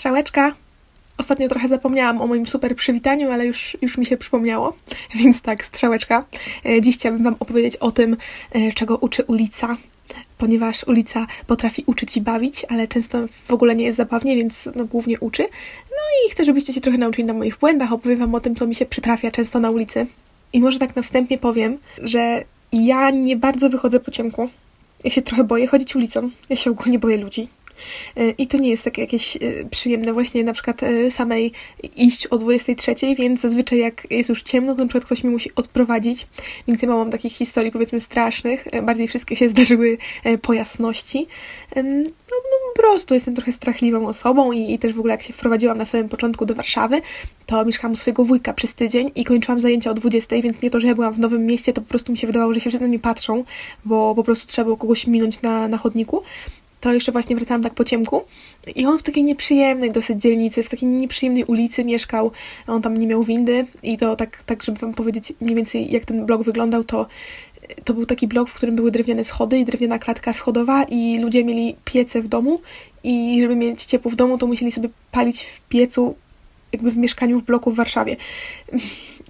strzałeczka. Ostatnio trochę zapomniałam o moim super przywitaniu, ale już, już mi się przypomniało. Więc tak, strzałeczka. E, dziś chciałabym Wam opowiedzieć o tym, e, czego uczy ulica, ponieważ ulica potrafi uczyć i bawić, ale często w ogóle nie jest zabawnie, więc no, głównie uczy. No i chcę, żebyście się trochę nauczyli na moich błędach. Opowiem Wam o tym, co mi się przytrafia często na ulicy. I może tak na wstępie powiem, że ja nie bardzo wychodzę po ciemku. Ja się trochę boję chodzić ulicą. Ja się ogólnie boję ludzi. E, I to nie jest takie jakieś e, przyjemne właśnie na przykład e, samej iść o 23, więc zazwyczaj jak jest już ciemno, to na przykład ktoś mi musi odprowadzić, więc ja mam takich historii powiedzmy strasznych, bardziej wszystkie się zdarzyły po jasności. No, no po prostu jestem trochę strachliwą osobą i, i też w ogóle jak się wprowadziłam na samym początku do Warszawy, to mieszkałam u swojego wujka przez tydzień i kończyłam zajęcia o 20, więc nie to, że ja byłam w nowym mieście, to po prostu mi się wydawało, że się wszyscy na mnie patrzą, bo po prostu trzeba było kogoś minąć na, na chodniku to jeszcze właśnie wracałam tak po ciemku i on w takiej nieprzyjemnej dosyć dzielnicy, w takiej nieprzyjemnej ulicy mieszkał, on tam nie miał windy i to tak, tak żeby wam powiedzieć mniej więcej jak ten blok wyglądał, to to był taki blok, w którym były drewniane schody i drewniana klatka schodowa i ludzie mieli piece w domu i żeby mieć ciepło w domu, to musieli sobie palić w piecu jakby w mieszkaniu w bloku w Warszawie.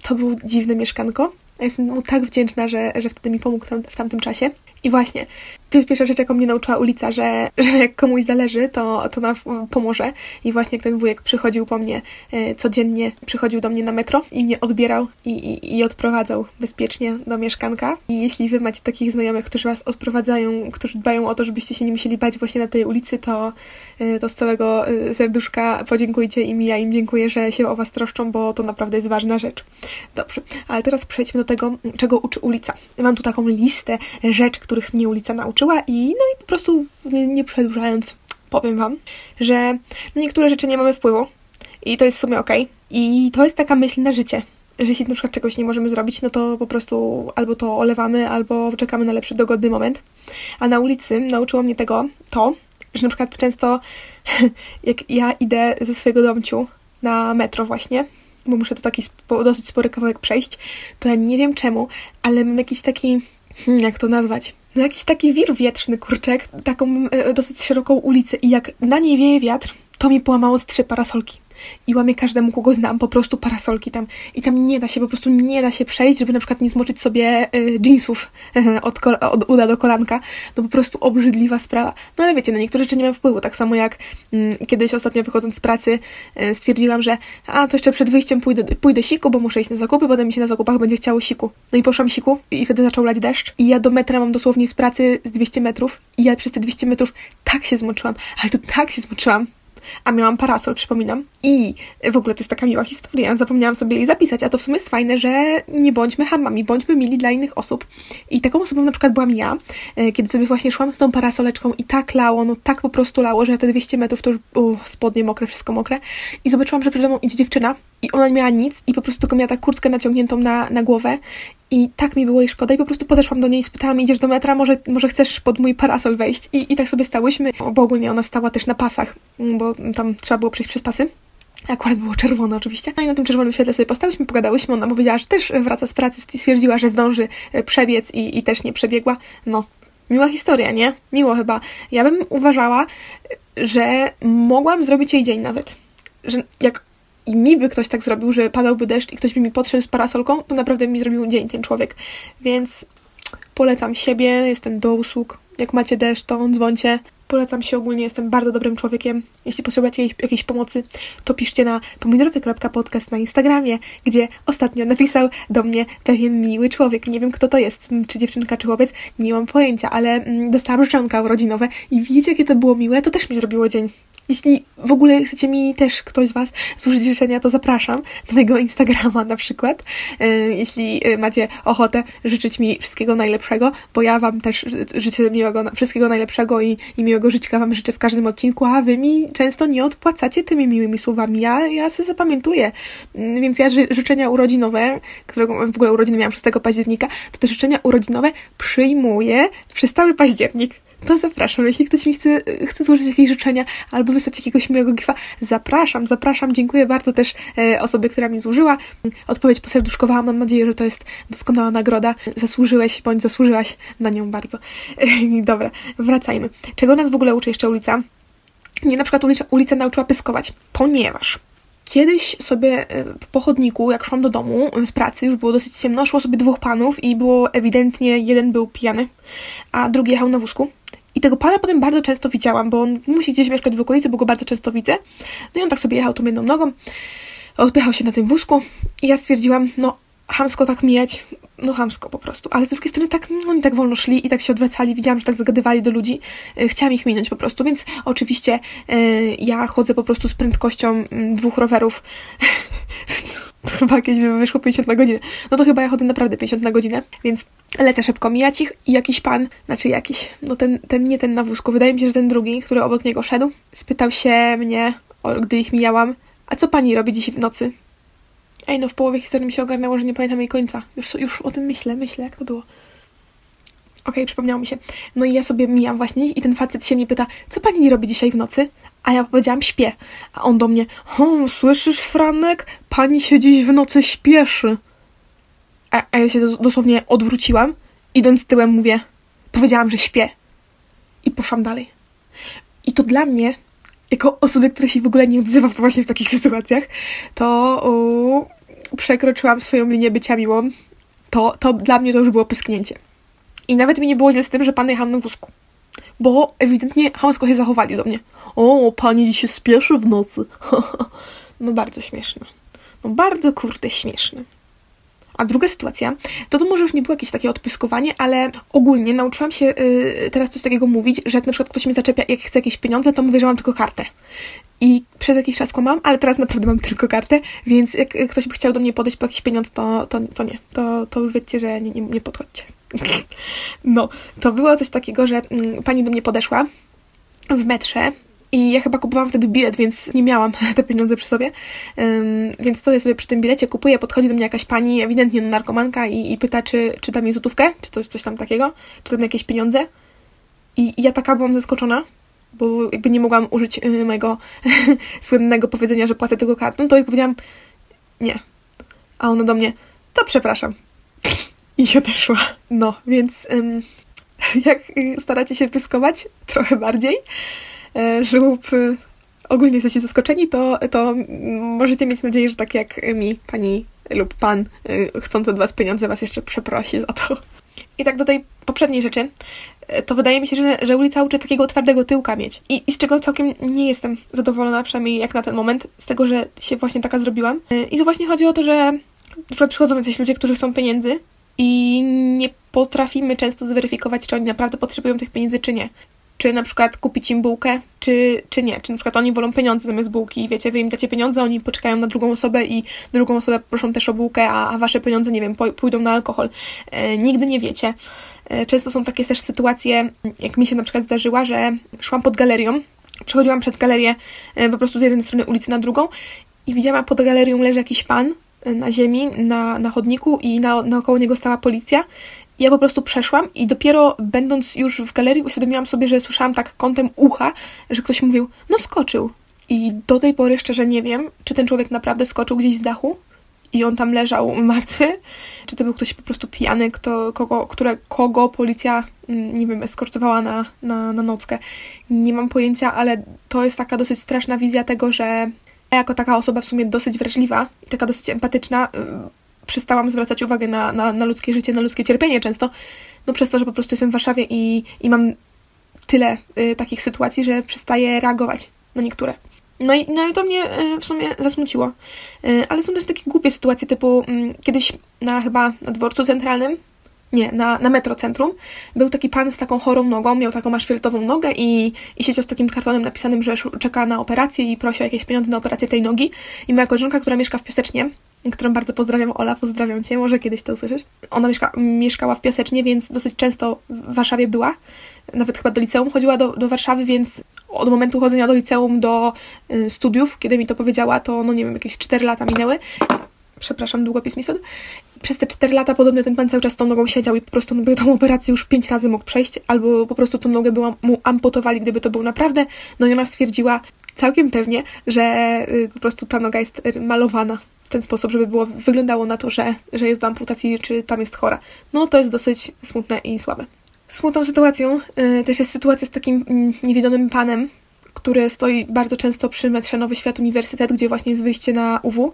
To było dziwne mieszkanko. Ja jestem mu tak wdzięczna, że, że wtedy mi pomógł tam, w tamtym czasie. I właśnie, to jest pierwsza rzecz, jaką mnie nauczyła ulica, że, że jak komuś zależy, to, to nam pomoże. I właśnie ten wujek przychodził po mnie e, codziennie, przychodził do mnie na metro i mnie odbierał i, i, i odprowadzał bezpiecznie do mieszkanka. I jeśli wy macie takich znajomych, którzy was odprowadzają, którzy dbają o to, żebyście się nie musieli bać właśnie na tej ulicy, to, e, to z całego e, serduszka podziękujcie im i ja im dziękuję, że się o was troszczą, bo to naprawdę jest ważna rzecz. Dobrze, ale teraz przejdźmy do tego, czego uczy ulica. Mam tu taką listę rzeczy, których mnie ulica i no i po prostu nie, nie przedłużając powiem Wam, że niektóre rzeczy nie mamy wpływu i to jest w sumie ok. I to jest taka myśl na życie, że jeśli na przykład czegoś nie możemy zrobić, no to po prostu albo to olewamy, albo czekamy na lepszy, dogodny moment. A na ulicy nauczyło mnie tego to, że na przykład często jak ja idę ze swojego domciu na metro właśnie, bo muszę to taki spo, dosyć spory kawałek przejść, to ja nie wiem czemu, ale mam jakiś taki, jak to nazwać, no jakiś taki wir wietrzny, kurczek, taką e, dosyć szeroką ulicę i jak na niej wieje wiatr, to mi połamało z trzy parasolki i łamię każdemu, kogo znam, po prostu parasolki tam. I tam nie da się, po prostu nie da się przejść, żeby na przykład nie zmoczyć sobie y, jeansów od, od uda do kolanka. No po prostu obrzydliwa sprawa. No ale wiecie, na niektóre rzeczy nie mam wpływu. Tak samo jak y, kiedyś ostatnio wychodząc z pracy y, stwierdziłam, że a, to jeszcze przed wyjściem pójdę, pójdę siku, bo muszę iść na zakupy, potem mi się na zakupach będzie chciało siku. No i poszłam siku i wtedy zaczął lać deszcz. I ja do metra mam dosłownie z pracy z 200 metrów i ja przez te 200 metrów tak się zmoczyłam, ale to tak się zmoczyłam, a miałam parasol, przypominam. I w ogóle to jest taka miła historia, zapomniałam sobie jej zapisać, a to w sumie jest fajne, że nie bądźmy hamami, bądźmy mili dla innych osób. I taką osobą na przykład byłam ja, e, kiedy sobie właśnie szłam z tą parasoleczką i tak lało, no tak po prostu lało, że te 200 metrów to już uh, spodnie mokre, wszystko mokre. I zobaczyłam, że przede mną idzie dziewczyna i ona nie miała nic i po prostu tylko miała tak kurtkę naciągniętą na, na głowę i tak mi było jej szkoda i po prostu podeszłam do niej i spytałam, idziesz do metra, może, może chcesz pod mój parasol wejść? I, I tak sobie stałyśmy, bo ogólnie ona stała też na pasach, bo tam trzeba było przejść przez pasy. Akurat było czerwone oczywiście. No i na tym czerwonym świetle sobie postałyśmy, pogadałyśmy. Ona powiedziała, że też wraca z pracy i stwierdziła, że zdąży e, przebiec i, i też nie przebiegła. No, miła historia, nie? Miło chyba. Ja bym uważała, że mogłam zrobić jej dzień nawet. Że jak i mi by ktoś tak zrobił, że padałby deszcz i ktoś by mi podszedł z parasolką, to naprawdę mi zrobił dzień ten człowiek. Więc polecam siebie, jestem do usług. Jak macie deszcz, to dzwońcie. Polecam się ogólnie, jestem bardzo dobrym człowiekiem. Jeśli potrzebujecie jakiejś pomocy, to piszcie na pomidorowy.podcast na Instagramie, gdzie ostatnio napisał do mnie pewien miły człowiek. Nie wiem, kto to jest, czy dziewczynka, czy chłopiec, nie mam pojęcia, ale dostałam życzonka urodzinowe i widzicie, jakie to było miłe, to też mi zrobiło dzień. Jeśli w ogóle chcecie mi też ktoś z Was złożyć życzenia, to zapraszam na mojego Instagrama na przykład. E, jeśli e, macie ochotę życzyć mi wszystkiego najlepszego, bo ja Wam też życzę miłego, wszystkiego najlepszego i, i miłego życia Wam życzę w każdym odcinku, a Wy mi często nie odpłacacie tymi miłymi słowami. Ja, ja sobie zapamiętuję. Mm, więc ja ży życzenia urodzinowe, którego w ogóle urodziny miałam 6 października, to te życzenia urodzinowe przyjmuję przez cały październik to zapraszam. Jeśli ktoś mi chce, chce złożyć jakieś życzenia albo wysłać jakiegoś miłego gifa, zapraszam, zapraszam. Dziękuję bardzo też e, osobie, która mi złożyła. Odpowiedź poserduszkowała. Mam nadzieję, że to jest doskonała nagroda. Zasłużyłeś bądź zasłużyłaś na nią bardzo. E, dobra, wracajmy. Czego nas w ogóle uczy jeszcze ulica? mnie na przykład ulica, ulica nauczyła pyskować, ponieważ Kiedyś sobie e, po chodniku, jak szłam do domu z pracy, już było dosyć ciemno, szło sobie dwóch panów i było ewidentnie, jeden był pijany, a drugi jechał na wózku. I tego pana potem bardzo często widziałam, bo on musi gdzieś mieszkać w okolicy, bo go bardzo często widzę. No i on tak sobie jechał tą jedną nogą, odpychał się na tym wózku i ja stwierdziłam, no hamsko tak mijać, no hamsko po prostu. Ale z drugiej strony tak, no, oni tak wolno szli i tak się odwracali, widziałam, że tak zagadywali do ludzi. E, chciałam ich minąć po prostu, więc oczywiście e, ja chodzę po prostu z prędkością mm, dwóch rowerów. chyba jakieś wyszło 50 na godzinę. No to chyba ja chodzę naprawdę 50 na godzinę, więc lecę szybko mijać ich i jakiś pan, znaczy jakiś, no ten, ten nie ten na wózku, wydaje mi się, że ten drugi, który obok niego szedł, spytał się mnie, gdy ich mijałam, a co pani robi dziś w nocy? Ej, no w połowie historii mi się ogarnęło, że nie pamiętam jej końca. Już, już o tym myślę, myślę, jak to było. Okej, okay, przypomniało mi się. No i ja sobie mijam właśnie i ten facet się mnie pyta, co pani robi dzisiaj w nocy? A ja powiedziałam, śpię. A on do mnie, słyszysz, Franek? Pani się dziś w nocy śpieszy. A, a ja się dosłownie odwróciłam, idąc tyłem mówię, powiedziałam, że śpię. I poszłam dalej. I to dla mnie jako osoby, która się w ogóle nie odzywa właśnie w takich sytuacjach, to przekroczyłam swoją linię bycia miłą. To, to dla mnie to już było pysknięcie. I nawet mi nie było źle z tym, że pan jechał na wózku. Bo ewidentnie chamsko się zachowali do mnie. O, pani się spieszy w nocy. no bardzo śmieszne. No bardzo kurde śmieszne. A druga sytuacja, to to może już nie było jakieś takie odpyskowanie, ale ogólnie nauczyłam się yy, teraz coś takiego mówić, że jak na przykład ktoś mi zaczepia, jak chce jakieś pieniądze, to mówię, że mam tylko kartę. I przez jakiś czas mam, ale teraz naprawdę mam tylko kartę, więc jak ktoś by chciał do mnie podejść po jakiś pieniądz, to, to, to nie. To, to już wiecie, że nie, nie, nie podchodźcie. No, to było coś takiego, że mm, pani do mnie podeszła w metrze i ja chyba kupowałam wtedy bilet, więc nie miałam te pieniądze przy sobie. Um, więc stoję sobie przy tym bilecie, kupuję, podchodzi do mnie jakaś pani, ewidentnie narkomanka i, i pyta, czy, czy da mi złotówkę, czy coś, coś tam takiego, czy dam jakieś pieniądze. I, I ja taka byłam zaskoczona, bo jakby nie mogłam użyć y, mojego słynnego powiedzenia, że płacę tylko kartą, to jej powiedziałam nie. A ona do mnie, to przepraszam. I się odeszła. No, więc ym, jak staracie się pyskować trochę bardziej, lub e, ogólnie jesteście zaskoczeni, to, to możecie mieć nadzieję, że tak jak mi, pani lub pan e, chcąc od was pieniądze, was jeszcze przeprosi za to. I tak do tej poprzedniej rzeczy, e, to wydaje mi się, że, że ulica uczy takiego twardego tyłka mieć. I, I z czego całkiem nie jestem zadowolona, przynajmniej jak na ten moment, z tego, że się właśnie taka zrobiłam. I tu właśnie chodzi o to, że na przykład przychodzą jacyś ludzie, którzy chcą pieniędzy i nie potrafimy często zweryfikować, czy oni naprawdę potrzebują tych pieniędzy, czy nie czy na przykład kupić im bułkę, czy, czy nie. Czy na przykład oni wolą pieniądze zamiast bułki. Wiecie, wy im dacie pieniądze, oni poczekają na drugą osobę i drugą osobę proszą też o bułkę, a, a wasze pieniądze, nie wiem, pójdą na alkohol. E, nigdy nie wiecie. E, często są takie też sytuacje, jak mi się na przykład zdarzyła, że szłam pod galerią, przechodziłam przed galerię e, po prostu z jednej strony ulicy na drugą i widziałam pod galerią leży jakiś pan na ziemi, na, na chodniku i na, naokoło niego stała policja ja po prostu przeszłam i dopiero będąc już w galerii uświadomiłam sobie, że słyszałam tak kątem ucha, że ktoś mówił, no skoczył. I do tej pory szczerze nie wiem, czy ten człowiek naprawdę skoczył gdzieś z dachu i on tam leżał martwy, czy to był ktoś po prostu pijany, kto, kogo, które, kogo policja, mm, nie wiem, eskortowała na, na, na nockę. Nie mam pojęcia, ale to jest taka dosyć straszna wizja tego, że ja jako taka osoba w sumie dosyć wrażliwa i taka dosyć empatyczna, przestałam zwracać uwagę na, na, na ludzkie życie, na ludzkie cierpienie często, no przez to, że po prostu jestem w Warszawie i, i mam tyle y, takich sytuacji, że przestaję reagować na niektóre. No i, no i to mnie y, w sumie zasmuciło. Y, ale są też takie głupie sytuacje, typu y, kiedyś na chyba na dworcu centralnym, nie, na, na metrocentrum, był taki pan z taką chorą nogą, miał taką aszfaltową nogę i, i siedział z takim kartonem napisanym, że czeka na operację i prosi o jakieś pieniądze na operację tej nogi. I moja koleżanka, która mieszka w Piesecznie, którą bardzo pozdrawiam, Ola, pozdrawiam Cię, może kiedyś to usłyszysz. Ona mieszka, mieszkała w Piasecznie, więc dosyć często w Warszawie była, nawet chyba do liceum chodziła do, do Warszawy, więc od momentu chodzenia do liceum do y, studiów, kiedy mi to powiedziała, to no nie wiem, jakieś 4 lata minęły. Przepraszam, długopis sąd. Przez te 4 lata podobno ten pan cały czas tą nogą siedział i po prostu by tą operację już 5 razy mógł przejść, albo po prostu tą nogę była, mu amputowali, gdyby to był naprawdę. No i ona stwierdziła całkiem pewnie, że y, po prostu ta noga jest malowana ten sposób, żeby było, wyglądało na to, że, że jest do amputacji, czy tam jest chora. No to jest dosyć smutne i słabe. Smutną sytuacją y, też jest sytuacja z takim y, niewidomym panem, który stoi bardzo często przy metrze Nowy Świat Uniwersytet, gdzie właśnie jest wyjście na UW,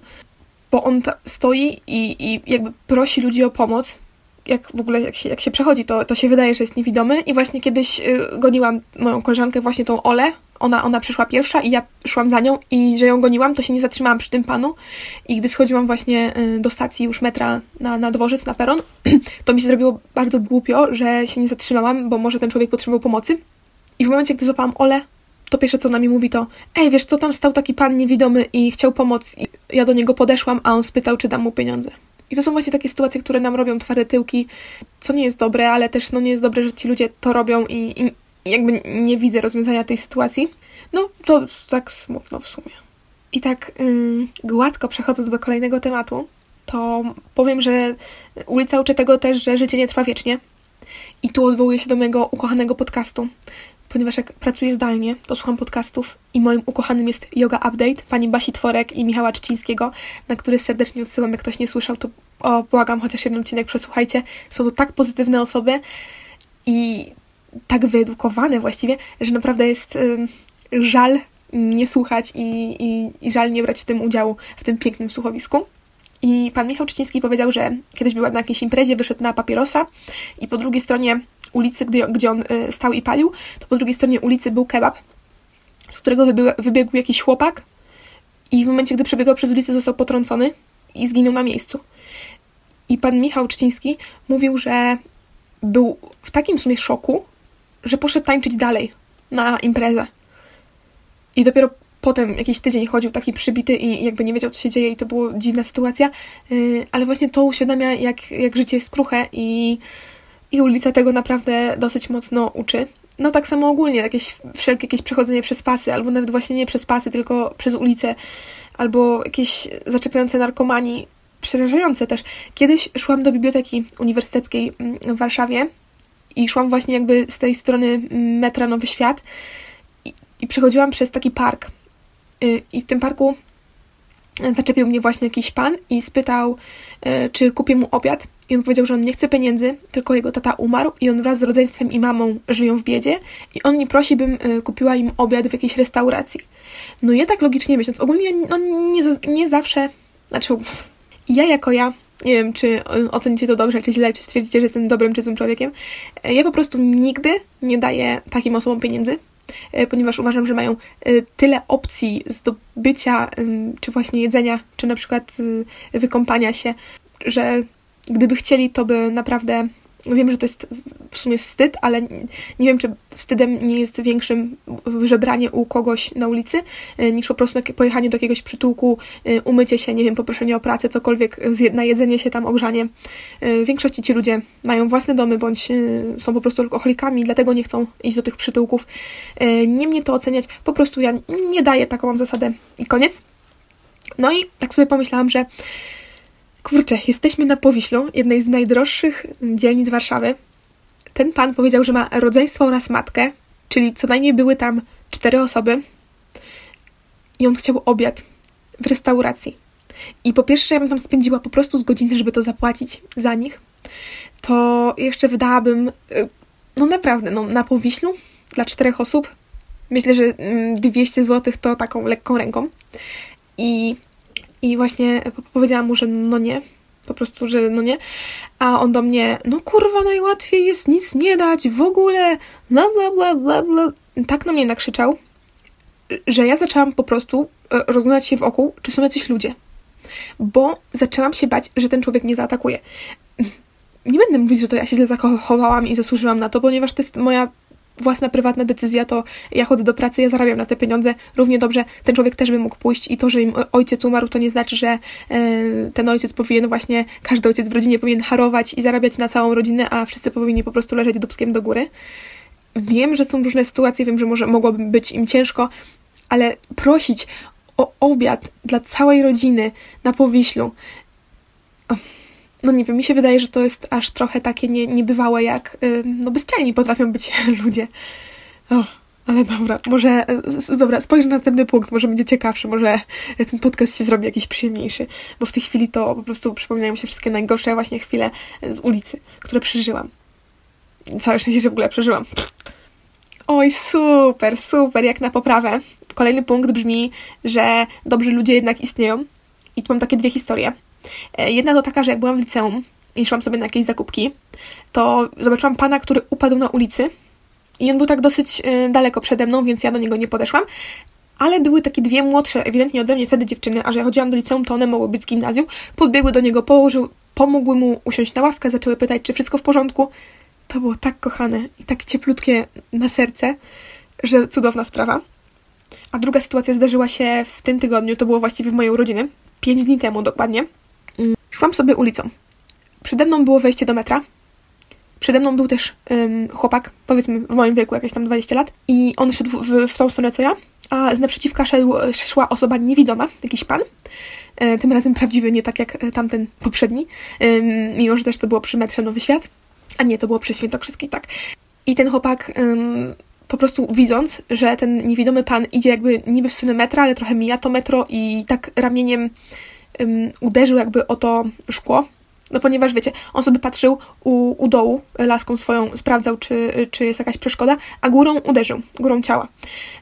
bo on stoi i, i jakby prosi ludzi o pomoc. Jak w ogóle, jak się, jak się przechodzi, to, to się wydaje, że jest niewidomy. I właśnie kiedyś y, goniłam moją koleżankę, właśnie tą Olę. Ona, ona przyszła pierwsza i ja szłam za nią i że ją goniłam, to się nie zatrzymałam przy tym panu. I gdy schodziłam właśnie y, do stacji już metra na, na dworzec, na peron, to mi się zrobiło bardzo głupio, że się nie zatrzymałam, bo może ten człowiek potrzebował pomocy. I w momencie, gdy złapałam Olę, to pierwsze co na mi mówi to ej, wiesz co, tam stał taki pan niewidomy i chciał pomoc. I ja do niego podeszłam, a on spytał, czy dam mu pieniądze. I to są właśnie takie sytuacje, które nam robią twarde tyłki, co nie jest dobre, ale też no nie jest dobre, że ci ludzie to robią i, i jakby nie widzę rozwiązania tej sytuacji. No to tak smutno w sumie. I tak yy, gładko przechodząc do kolejnego tematu, to powiem, że ulica uczy tego też, że życie nie trwa wiecznie. I tu odwołuję się do mojego ukochanego podcastu, ponieważ jak pracuję zdalnie, to słucham podcastów i moim ukochanym jest Yoga Update, pani Basi Tworek i Michała Czcińskiego, na który serdecznie odsyłam. Jak ktoś nie słyszał, to o, błagam, chociaż jeden odcinek przesłuchajcie. Są to tak pozytywne osoby i tak wyedukowane właściwie, że naprawdę jest y, żal nie słuchać i, i, i żal nie brać w tym udziału, w tym pięknym słuchowisku. I pan Michał Czciński powiedział, że kiedyś była na jakiejś imprezie, wyszedł na papierosa i po drugiej stronie ulicy, gdzie, gdzie on y, stał i palił, to po drugiej stronie ulicy był kebab, z którego wybiegł, jakiś chłopak i w momencie, gdy przebiegał przez ulicę, został potrącony i zginął na miejscu. I pan Michał Czciński mówił, że był w takim sumie szoku, że poszedł tańczyć dalej na imprezę. I dopiero potem jakiś tydzień chodził taki przybity i jakby nie wiedział, co się dzieje i to była dziwna sytuacja, y, ale właśnie to uświadamia, jak, jak życie jest kruche i i ulica tego naprawdę dosyć mocno uczy. No tak samo ogólnie, jakieś wszelkie jakieś przechodzenie przez pasy, albo nawet właśnie nie przez pasy, tylko przez ulicę, albo jakieś zaczepiające narkomanii, przerażające też. Kiedyś szłam do biblioteki uniwersyteckiej mm, w Warszawie i szłam właśnie jakby z tej strony mm, metra Nowy Świat i, i przechodziłam przez taki park. Y, I w tym parku zaczepił mnie właśnie jakiś pan i spytał, y, czy kupię mu obiad. I on powiedział, że on nie chce pieniędzy, tylko jego tata umarł i on wraz z rodzeństwem i mamą żyją w biedzie i on mi prosi, bym y, kupiła im obiad w jakiejś restauracji. No ja tak logicznie myśląc, ogólnie no, nie, nie zawsze, znaczy ja jako ja, nie wiem, czy ocenicie to dobrze, czy źle, czy stwierdzicie, że jestem dobrym czy złym człowiekiem, e, ja po prostu nigdy nie daję takim osobom pieniędzy, ponieważ uważam, że mają tyle opcji zdobycia, czy właśnie jedzenia, czy na przykład wykąpania się, że gdyby chcieli, to by naprawdę. Wiem, że to jest w sumie wstyd, ale nie wiem, czy wstydem nie jest większym żebranie u kogoś na ulicy, e, niż po prostu pojechanie do jakiegoś przytułku, e, umycie się, nie wiem, poproszenie o pracę, cokolwiek, na jedzenie się tam, ogrzanie. E, w większości ci ludzie mają własne domy, bądź są po prostu alkoholikami, dlatego nie chcą iść do tych przytułków. Nie mnie to oceniać, po prostu ja nie daję, taką mam zasadę i koniec. No i tak sobie pomyślałam, że Kurczę, jesteśmy na Powiślu, jednej z najdroższych dzielnic Warszawy. Ten pan powiedział, że ma rodzeństwo oraz matkę, czyli co najmniej były tam cztery osoby. I on chciał obiad w restauracji. I po pierwsze, ja bym tam spędziła po prostu z godziny, żeby to zapłacić za nich. To jeszcze wydałabym, y, no naprawdę, no, na Powiślu dla czterech osób. Myślę, że 200 mm, zł to taką lekką ręką. I i właśnie powiedziałam mu, że no nie, po prostu, że no nie. A on do mnie, no kurwa, najłatwiej jest nic nie dać, w ogóle, bla bla bla bla bla. Tak na mnie nakrzyczał, że ja zaczęłam po prostu e, rozglądać się wokół, czy są jacyś ludzie. Bo zaczęłam się bać, że ten człowiek mnie zaatakuje. Nie będę mówić, że to ja się źle zachowałam i zasłużyłam na to, ponieważ to jest moja własna prywatna decyzja, to ja chodzę do pracy, ja zarabiam na te pieniądze. Równie dobrze ten człowiek też by mógł pójść i to, że im ojciec umarł, to nie znaczy, że e, ten ojciec powinien właśnie, każdy ojciec w rodzinie powinien harować i zarabiać na całą rodzinę, a wszyscy powinni po prostu leżeć dubskiem do góry. Wiem, że są różne sytuacje, wiem, że może mogłoby być im ciężko, ale prosić o obiad dla całej rodziny na Powiślu no nie wiem, mi się wydaje, że to jest aż trochę takie nie, niebywałe, jak yy, no bezczelni potrafią być ludzie. O, ale dobra, może, dobra, spojrzę na następny punkt, może będzie ciekawszy, może ten podcast się zrobi jakiś przyjemniejszy, bo w tej chwili to po prostu przypominają mi się wszystkie najgorsze właśnie chwile z ulicy, które przeżyłam. Całe szczęście, że w ogóle przeżyłam. Oj, super, super, jak na poprawę. Kolejny punkt brzmi, że dobrzy ludzie jednak istnieją. I tu mam takie dwie historie. E, jedna to taka, że jak byłam w liceum i szłam sobie na jakieś zakupki, to zobaczyłam pana, który upadł na ulicy. I on był tak dosyć e, daleko przede mną, więc ja do niego nie podeszłam. Ale były takie dwie młodsze, ewidentnie ode mnie wtedy dziewczyny, a że ja chodziłam do liceum, to one mogły być z gimnazjum. Podbiegły do niego, położył, pomogły mu usiąść na ławkę, zaczęły pytać, czy wszystko w porządku. To było tak kochane i tak cieplutkie na serce, że cudowna sprawa. A druga sytuacja zdarzyła się w tym tygodniu, to było właściwie w mojej urodziny, pięć dni temu dokładnie. Szłam sobie ulicą. Przede mną było wejście do metra. Przede mną był też um, chłopak, powiedzmy w moim wieku, jakieś tam 20 lat, i on szedł w, w tą stronę co ja, a z naprzeciwka szedł, szła osoba niewidoma, jakiś pan. E, tym razem prawdziwy, nie tak jak e, tamten poprzedni, e, mimo że też to było przy metrze Nowy Świat. A nie, to było przy Świętokrzyskiej, tak. I ten chłopak po prostu widząc, że ten niewidomy pan idzie jakby niby w stronę metra, ale trochę mija to metro i tak ramieniem um, uderzył jakby o to szkło. No ponieważ wiecie, on sobie patrzył u, u dołu, laską swoją sprawdzał, czy, czy jest jakaś przeszkoda, a górą uderzył, górą ciała.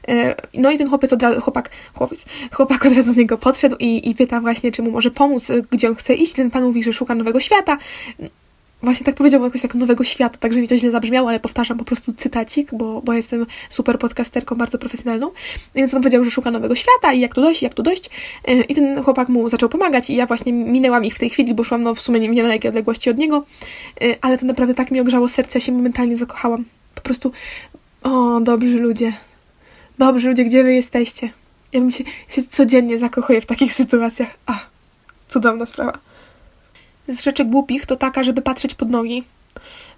E, no i ten chłopiec od razu, chłopak, chłopiec, chłopak od razu do niego podszedł i, i pyta właśnie, czy mu może pomóc, gdzie on chce iść. Ten pan mówi, że szuka nowego świata właśnie tak powiedział jakoś tak nowego świata, także mi to źle zabrzmiało, ale powtarzam po prostu cytacik, bo, bo jestem super podcasterką, bardzo profesjonalną. Więc on powiedział, że szuka nowego świata i jak tu dojść, jak tu dojść. E, I ten chłopak mu zaczął pomagać i ja właśnie minęłam ich w tej chwili, bo szłam no w sumie nie dalekiej odległości od niego, e, ale to naprawdę tak mi ogrzało serce, ja się momentalnie zakochałam. Po prostu, o, dobrzy ludzie. Dobrzy ludzie, gdzie wy jesteście? Ja bym się, się codziennie zakochuję w takich sytuacjach. A, cudowna sprawa z rzeczy głupich to taka, żeby patrzeć pod nogi.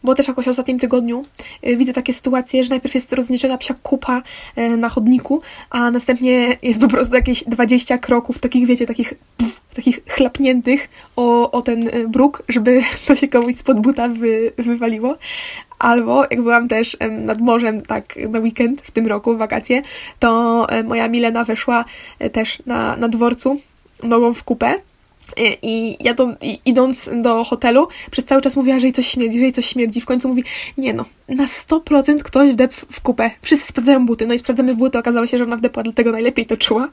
Bo też jakoś w ostatnim tygodniu y, widzę takie sytuacje, że najpierw jest rozniesiona psia kupa y, na chodniku, a następnie jest po prostu jakieś 20 kroków, takich wiecie, takich, pff, takich chlapniętych o, o ten y, bruk, żeby to się komuś spod buta wy, wywaliło. Albo jak byłam też nad morzem tak na weekend w tym roku, w wakacje, to moja Milena weszła też na, na dworcu nogą w kupę i ja to, i, idąc do hotelu, przez cały czas mówiła, że jej coś śmierdzi, że jej coś śmierdzi. W końcu mówi, nie no, na 100% ktoś wdepł w kupę. Wszyscy sprawdzają buty. No i sprawdzamy buty, okazało się, że ona wdepła, dlatego najlepiej to czuła.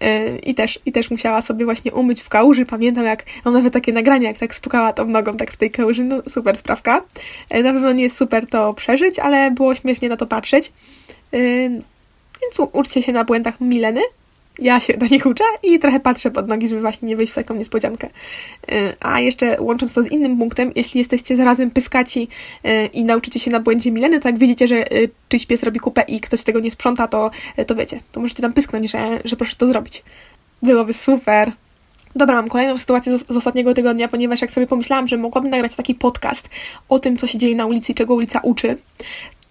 Yy, I też, I też musiała sobie właśnie umyć w kałuży. Pamiętam, jak mam nawet takie nagrania, jak tak stukała tą nogą tak w tej kałuży. No super sprawka. Yy, na pewno nie jest super to przeżyć, ale było śmiesznie na to patrzeć. Więc uczcie się na błędach Mileny ja się na nich uczę i trochę patrzę pod nogi, żeby właśnie nie wejść w taką niespodziankę. Y, a jeszcze łącząc to z innym punktem, jeśli jesteście zarazem pyskaci y, i nauczycie się na błędzie Mileny, to jak widzicie, że y, czyjś pies robi kupę i ktoś tego nie sprząta, to, to wiecie, to możecie tam pysknąć, że, że proszę to zrobić. Byłoby super. Dobra, mam kolejną sytuację z, z, ostatniego tygodnia, ponieważ jak sobie pomyślałam, że mogłabym nagrać taki podcast o tym, co się dzieje na ulicy i czego ulica uczy,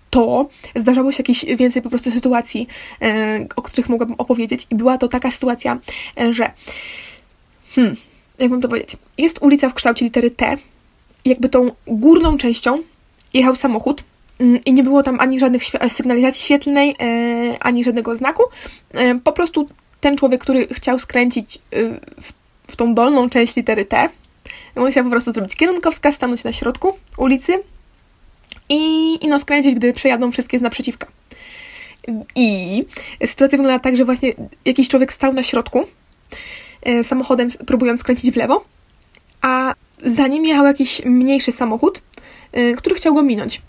to zdarzało się jakieś więcej po prostu sytuacji, e, o których mogłabym opowiedzieć. I była to taka sytuacja, e, że hmm, jak mam to powiedzieć? Jest ulica w kształcie litery T. Jakby tą górną częścią jechał samochód mm, i nie było tam ani żadnych sygnalizacji świetlnej, e, ani żadnego znaku. Po prostu ten człowiek, który chciał skręcić w, w tą dolną część litery T, musiał po prostu zrobić kierunkowskaz, stanąć na środku ulicy, i, i no skręcić, gdy przejadą wszystkie z naprzeciwka. I sytuacja wygląda tak, że właśnie jakiś człowiek stał na środku e, samochodem, próbując skręcić w lewo, a za nim jechał jakiś mniejszy samochód, e, który chciał go minąć.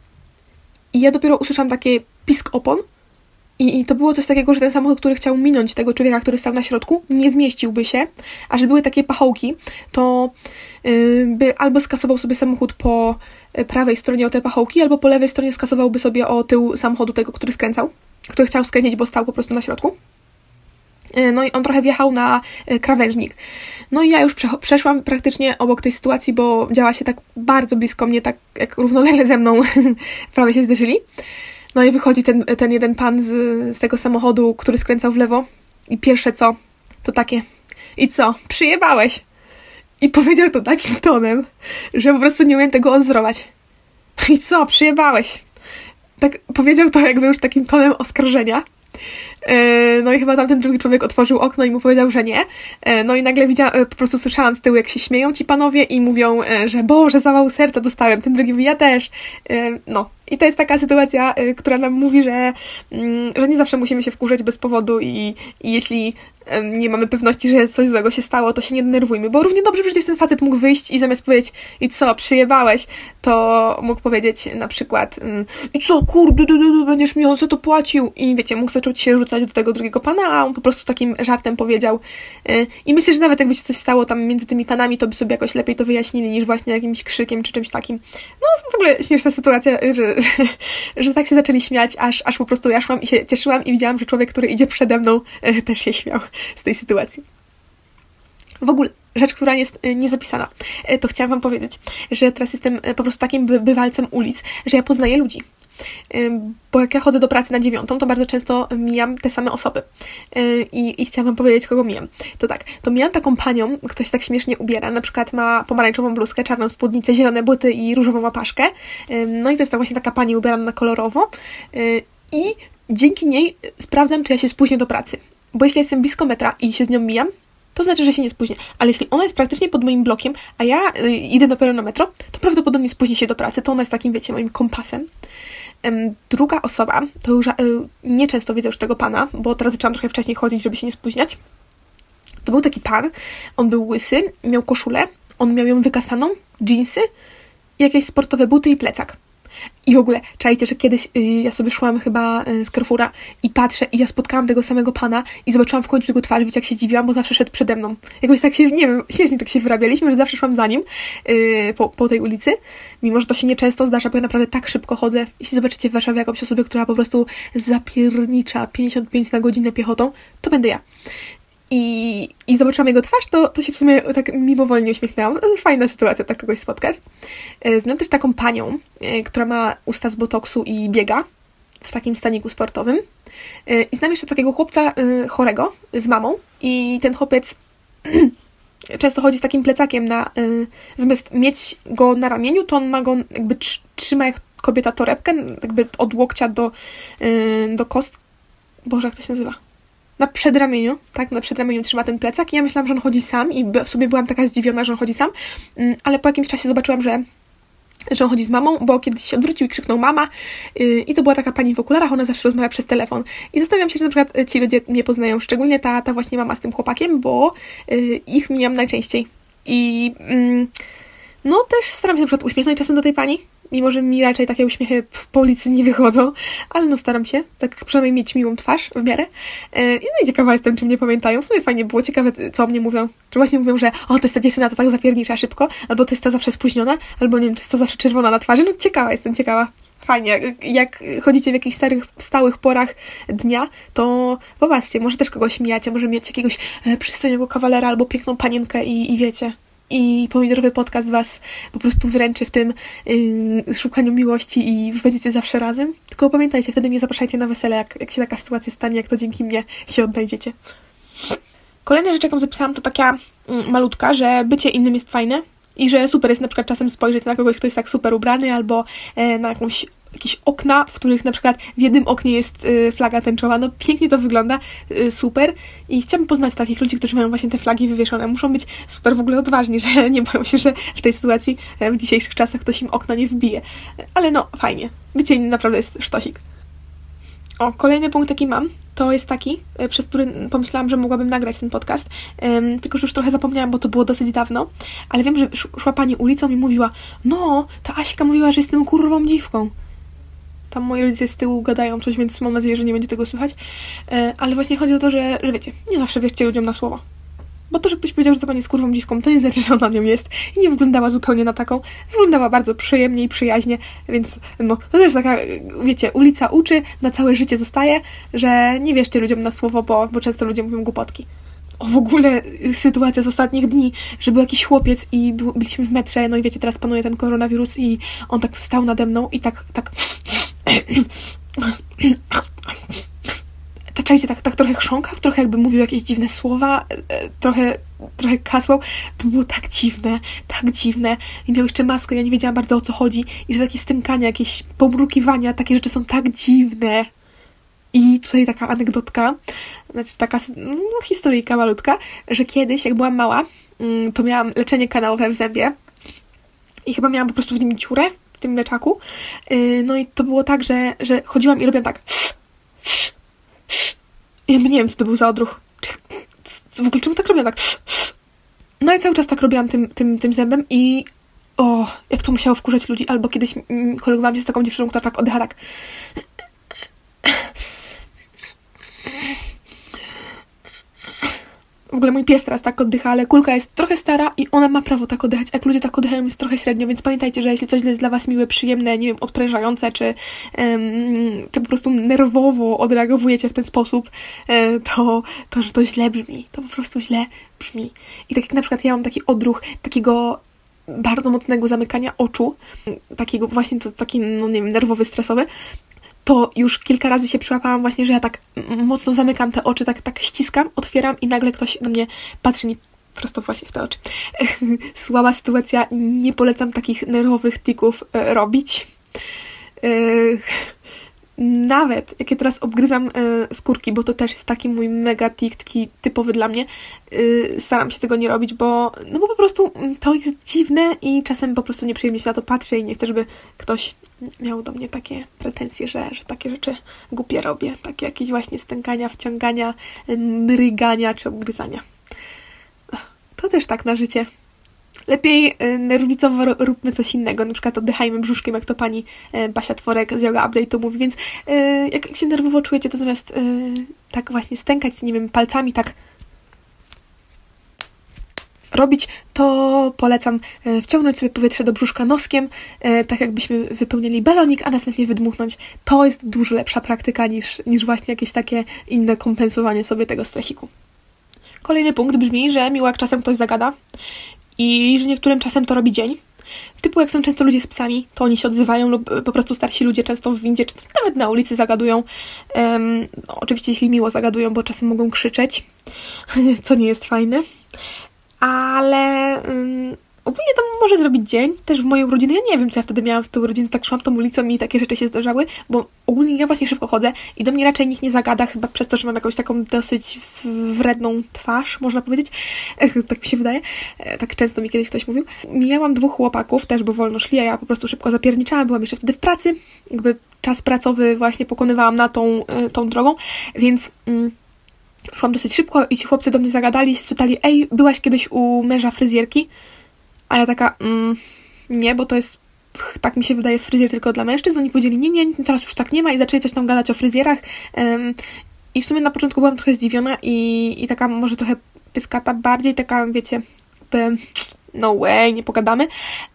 I ja dopiero usłyszałam takie pisk opon, i, to było coś takiego, że ten samochód, który chciał minąć tego człowieka, który stał na środku, nie zmieściłby się, a że były takie pachołki, to yy, by albo skasował sobie samochód po y, prawej stronie o te pachołki, albo po lewej stronie skasowałby sobie o tył samochodu tego, który skręcał, który chciał skręcić, bo stał po prostu na środku. Y, no i on trochę wjechał na y, krawężnik. No i ja już przeszłam praktycznie obok tej sytuacji, bo działa się tak bardzo blisko mnie, tak jak równolegle ze mną prawie się zderzyli. No i wychodzi ten, ten jeden pan z, z tego samochodu, który skręcał w lewo i pierwsze co, to takie i co, przyjebałeś? I powiedział to takim tonem, że po prostu nie umiem tego odzorować. I co, przyjebałeś? Tak powiedział to jakby już takim tonem oskarżenia. E, no i chyba tamten drugi człowiek otworzył okno i mu powiedział, że nie. E, no i nagle widziałam, e, po prostu słyszałam z tyłu, jak się śmieją ci panowie i mówią, że Boże, zawał serca dostałem. Ten drugi mówi, ja też. No I to jest taka sytuacja, y, która nam mówi, że, mm, że nie zawsze musimy się wkurzać bez powodu i, i jeśli nie mamy pewności, że coś złego się stało, to się nie denerwujmy, bo równie dobrze przecież ten facet mógł wyjść i zamiast powiedzieć i co, przyjebałeś, to mógł powiedzieć na przykład mm, i co, kurde, będziesz mi on za to płacił i wiecie, mógł zacząć się rzucać do tego drugiego pana, a on po prostu takim żartem powiedział y, i myślę, że nawet jakby się coś stało tam między tymi panami, to by sobie jakoś lepiej to wyjaśnili niż właśnie jakimś krzykiem czy czymś takim. No w ogóle śmieszna sytuacja, że, że, tak się zaczęli śmiać, aż, aż po prostu ja szłam i się cieszyłam i widziałam, że człowiek, który idzie przede mną też się śmiał z tej sytuacji. W ogóle rzecz, która jest y, niezapisana, y, to chciałam Wam powiedzieć, że teraz jestem y, po prostu takim bywalcem ulic, że ja poznaję ludzi. Bo jak ja chodzę do pracy na dziewiątą, to bardzo często mijam te same osoby. I, I chciałam Wam powiedzieć, kogo mijam. To tak, to mijam taką panią, się tak śmiesznie ubiera, na przykład ma pomarańczową bluzkę, czarną spódnicę, zielone buty i różową łapaszkę. No i to jest właśnie taka pani ubierana na kolorowo. I dzięki niej sprawdzam, czy ja się spóźnię do pracy. Bo jeśli jestem blisko metra i się z nią mijam, to znaczy, że się nie spóźnię. Ale jeśli ona jest praktycznie pod moim blokiem, a ja y, idę dopiero na metro, to prawdopodobnie spóźni się do pracy. To ona jest takim, wiecie, moim kompasem. Druga osoba, to już y, nie często widzę już tego pana, bo teraz zaczęłam trochę wcześniej chodzić, żeby się nie spóźniać. To był taki pan, on był łysy, miał koszulę, on miał ją wykasaną, jeansy, jakieś sportowe buty i plecak. I w ogóle, czajcie, że kiedyś y, ja sobie szłam chyba y, z Carrefoura i patrzę i ja spotkałam tego samego pana i zobaczyłam w końcu jego twarz, wiecie, jak się zdziwiłam, bo zawsze szedł przede mną. Jakoś tak się, nie wiem, śmiesznie tak się wyrabialiśmy, że zawsze szłam za nim y, po, po tej ulicy, mimo że to się nieczęsto zdarza, bo ja naprawdę tak szybko chodzę. Jeśli zobaczycie w Warszawie jakąś osobę, która po prostu zapiernicza 55 na godzinę piechotą, to będę ja i, i zobaczyłam jego twarz, to, to się w sumie tak mimowolnie uśmiechnęłam. Fajna sytuacja, tak kogoś spotkać. E, znam też taką panią, e, która ma usta z botoksu i biega w takim staniku sportowym. E, I znam jeszcze takiego chłopca chorego z mamą i ten chłopiec często chodzi z takim plecakiem na... Zamiast mieć go na ramieniu, to on ma go jakby trzyma jak kobieta torebkę, jakby od łokcia do, do kost... Boże, jak to się nazywa? Na przedramieniu, tak, na przedramieniu trzyma ten plecak i ja myślałam, że on chodzi sam i w sobie byłam taka zdziwiona, że on chodzi sam, mm, ale po jakimś czasie zobaczyłam, że że on chodzi z mamą, bo kiedyś się odwrócił i krzyknął mama yy, i to była taka pani w okularach, ona zawsze rozmawia przez telefon. I zastanawiam się, że na przykład ci ludzie mnie poznają, szczególnie ta, ta właśnie mama z tym chłopakiem, bo yy, ich mijam najczęściej. I yy, no też staram się na przykład uśmiechnąć czasem do tej pani, mimo że mi raczej takie uśmiechy w policji nie wychodzą, ale no staram się, tak przynajmniej mieć miłą twarz w miarę. E, no i ciekawa jestem, czy mnie pamiętają. W sumie fajnie było, ciekawe, co o mnie mówią. Czy właśnie mówią, że o, to jest ta dziewczyna, to tak zapiernicza szybko, albo to jest ta zawsze spóźniona, albo nie wiem, to jest ta zawsze czerwona na twarzy. No ciekawa, jestem ciekawa. Fajnie, jak chodzicie w jakichś starych, stałych porach dnia, to popatrzcie, może też kogoś mijacie, może mieć jakiegoś e, przystojnego kawalera albo piękną panienkę i, i wiecie, i pomidorowy podcast Was po prostu wręczy w tym yy, szukaniu miłości i będziecie zawsze razem. Tylko pamiętajcie, wtedy mnie zapraszajcie na wesele, jak, jak się taka sytuacja stanie, jak to dzięki mnie się odnajdziecie. Kolejna rzecz, jaką zapisałam, to taka mm, malutka, że bycie innym jest fajne i że super jest na przykład czasem spojrzeć na kogoś, kto jest tak super ubrany albo e, na jakąś jakieś okna, w których na przykład w jednym oknie jest y, flaga tęczowa. No pięknie to wygląda, y, super. I chciałabym poznać takich ludzi, którzy mają właśnie te flagi wywieszone. Muszą być super w ogóle odważni, że nie boją się, że w tej sytuacji e, w dzisiejszych czasach ktoś im okna nie wbije. Ale no, fajnie. Bycie naprawdę jest sztosik. O, kolejny punkt, jaki mam, to jest taki, e, przez który pomyślałam, że mogłabym nagrać ten podcast, tylko że już trochę zapomniałam, bo to było dosyć dawno, ale wiem, że szła pani ulicą i mówiła, no, ta Aśka mówiła, że jestem kurwą dziwką. Tam moi rodzice z tyłu gadają coś, więc mam nadzieję, że nie będzie tego słychać. E, ale właśnie chodzi o to, że, że wiecie, nie zawsze wierzcie ludziom na słowo. Bo to, że ktoś powiedział, że to pani jest kurwą dziwką, to nie znaczy, że ona nią jest. I nie wyglądała zupełnie na taką. Wyglądała bardzo przyjemnie i przyjaźnie, więc no, to też taka, wiecie, ulica uczy, na całe życie zostaje, że nie wierzcie ludziom na słowo, bo, bo często ludzie mówią głupotki o w ogóle sytuacja z ostatnich dni, że był jakiś chłopiec i byliśmy w metrze, no i wiecie, teraz panuje ten koronawirus i on tak stał nade mną i tak, tak Czajcie, tak, tak trochę chrząkał, trochę jakby mówił jakieś dziwne słowa, e, trochę, trochę kasłał. To było tak dziwne, tak dziwne. I miał jeszcze maskę, ja nie wiedziałam bardzo o co chodzi. I że takie stymkania, jakieś pobrukiwania, takie rzeczy są tak dziwne. I tutaj taka anegdotka, znaczy taka no, historyjka malutka, że kiedyś, jak byłam mała, mm, to miałam leczenie kanałowe w zębie i chyba miałam po prostu w nim ciurę tym mleczaku. Yy, no i to było tak, że, że chodziłam i robiłam tak. Ja nie wiem, co to był za odruch. W ogóle czemu tak robiłam? Tak. No i cały czas tak robiłam tym, tym, tym zębem i o, jak to musiało wkurzać ludzi. Albo kiedyś kolegowałam się z taką dziewczyną, która tak oddycha tak. W ogóle mój pies teraz tak oddycha, ale kulka jest trochę stara i ona ma prawo tak oddychać. Jak ludzie tak oddychają, jest trochę średnio, więc pamiętajcie, że jeśli coś jest dla Was miłe, przyjemne, nie wiem, obtrężające, czy, um, czy po prostu nerwowo odreagowujecie w ten sposób, um, to, to, że to źle brzmi. To po prostu źle brzmi. I tak jak na przykład ja mam taki odruch takiego bardzo mocnego zamykania oczu, takiego właśnie to taki, no nie wiem, nerwowy, stresowy, to już kilka razy się przyłapałam właśnie, że ja tak mocno zamykam te oczy, tak, tak ściskam, otwieram i nagle ktoś na mnie patrzy mi prosto właśnie w te oczy. Słaba sytuacja, nie polecam takich nerwowych tików e, robić. Nawet jak ja teraz obgryzam e, skórki, bo to też jest taki mój mega tik, taki typowy dla mnie, e, staram się tego nie robić, bo no bo po prostu to jest dziwne i czasem po prostu nieprzyjemnie się na to patrzę i nie chcę, żeby ktoś miał do mnie takie pretensje, że, że takie rzeczy głupie robię, takie jakieś właśnie stękania, wciągania, mrygania czy obgryzania. To też tak na życie. Lepiej y, nerwicowo róbmy coś innego, na przykład oddychajmy brzuszkiem, jak to pani y, Basia Tworek z Yoga Update mówi, więc y, jak się nerwowo czujecie, to zamiast tak właśnie stękać, nie wiem, palcami tak robić, to polecam wciągnąć sobie powietrze do brzuszka noskiem, tak jakbyśmy wypełnili balonik, a następnie wydmuchnąć. To jest dużo lepsza praktyka niż, niż właśnie jakieś takie inne kompensowanie sobie tego stresiku. Kolejny punkt brzmi, że miło jak czasem ktoś zagada i że niektórym czasem to robi dzień. Typu jak są często ludzie z psami, to oni się odzywają lub po prostu starsi ludzie często w windzie, czy nawet na ulicy zagadują. Um, no, oczywiście jeśli miło zagadują, bo czasem mogą krzyczeć, co nie jest fajne. Ale um, Ogólnie to może zrobić dzień, też w mojej urodziny. Ja nie wiem, co ja wtedy miałam w tę urodzinę, tak szłam tą ulicą i takie rzeczy się zdarzały, bo ogólnie ja właśnie szybko chodzę i do mnie raczej nikt nie zagada, chyba przez to, że mam jakąś taką dosyć wredną twarz, można powiedzieć. tak mi się wydaje. E, tak często mi kiedyś ktoś mówił. Miałam dwóch chłopaków, też bo wolno szli, a ja po prostu szybko zapierniczałam, byłam jeszcze wtedy w pracy, jakby czas pracowy właśnie pokonywałam na tą, e, tą drogą, więc... Mm, szłam dosyć szybko i ci chłopcy do mnie zagadali się spytali, ej, byłaś kiedyś u męża fryzjerki? A ja taka, mm, nie, bo to jest, tak mi się wydaje, fryzjer tylko dla mężczyzn. Oni powiedzieli, nie, nie, teraz już tak nie ma i zaczęli coś tam gadać o fryzjerach. Um, I w sumie na początku byłam trochę zdziwiona i, i taka może trochę pyskata, bardziej taka, wiecie, no way, nie pogadamy.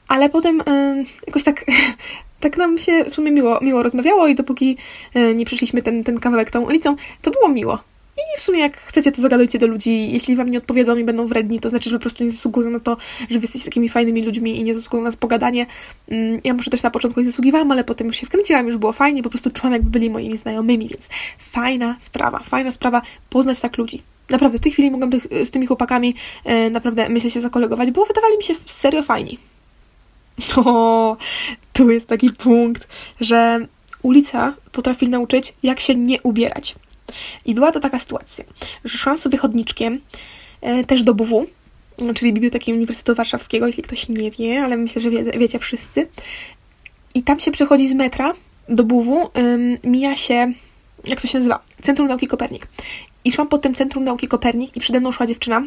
Ale potem um, jakoś tak tak nam się w sumie miło, miło rozmawiało i dopóki e, nie przyszliśmy ten, ten kawałek tą ulicą, to było miło. I w sumie jak chcecie, to zagadujcie do ludzi. Jeśli wam nie odpowiedzą i będą wredni, to znaczy, że po prostu nie zasługują na to, że wy jesteście takimi fajnymi ludźmi i nie zasługują na pogadanie. Mm, ja może też na początku nie zasługiwałam, ale potem już się wkręciłam, już było fajnie, po prostu czułam, jakby byli moimi znajomymi, więc fajna sprawa, fajna sprawa poznać tak ludzi. Naprawdę, w tej chwili mogłam z tymi chłopakami e, naprawdę, myślę, się zakolegować, bo wydawali mi się serio fajni. O, tu jest taki punkt, że ulica potrafi nauczyć, jak się nie ubierać. I była to taka sytuacja, że szłam sobie chodniczkiem e, też do BW, czyli Biblioteki Uniwersytetu Warszawskiego, jeśli ktoś nie wie, ale myślę, że wie, wiecie wszyscy. I tam się przechodzi z metra do BW, mija się, jak to się nazywa, Centrum Nauki Kopernik. I szłam po tym Centrum Nauki Kopernik i przede mną szła dziewczyna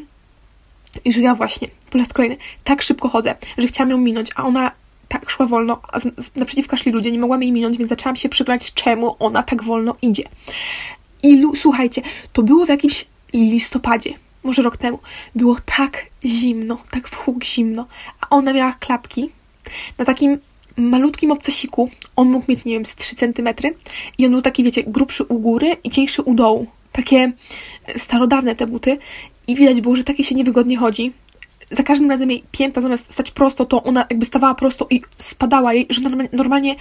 i że ja właśnie, po raz kolejny, tak szybko chodzę, że chciałam ją minąć, a ona tak szła wolno, a naprzeciwka szli ludzie, nie mogłam jej minąć, więc zaczęłam się przyglądać, czemu ona tak wolno idzie. I słuchajcie, to było w jakimś listopadzie, może rok temu. Było tak zimno, tak w huk zimno, a ona miała klapki na takim malutkim obcasiku. On mógł mieć, nie wiem, z 3 cm i on był taki, wiecie, grubszy u góry i cieńszy u dołu. Takie starodawne te buty i widać było, że takie się niewygodnie chodzi. Za każdym razem jej pięta zamiast stać prosto, to ona jakby stawała prosto i spadała jej, że normalnie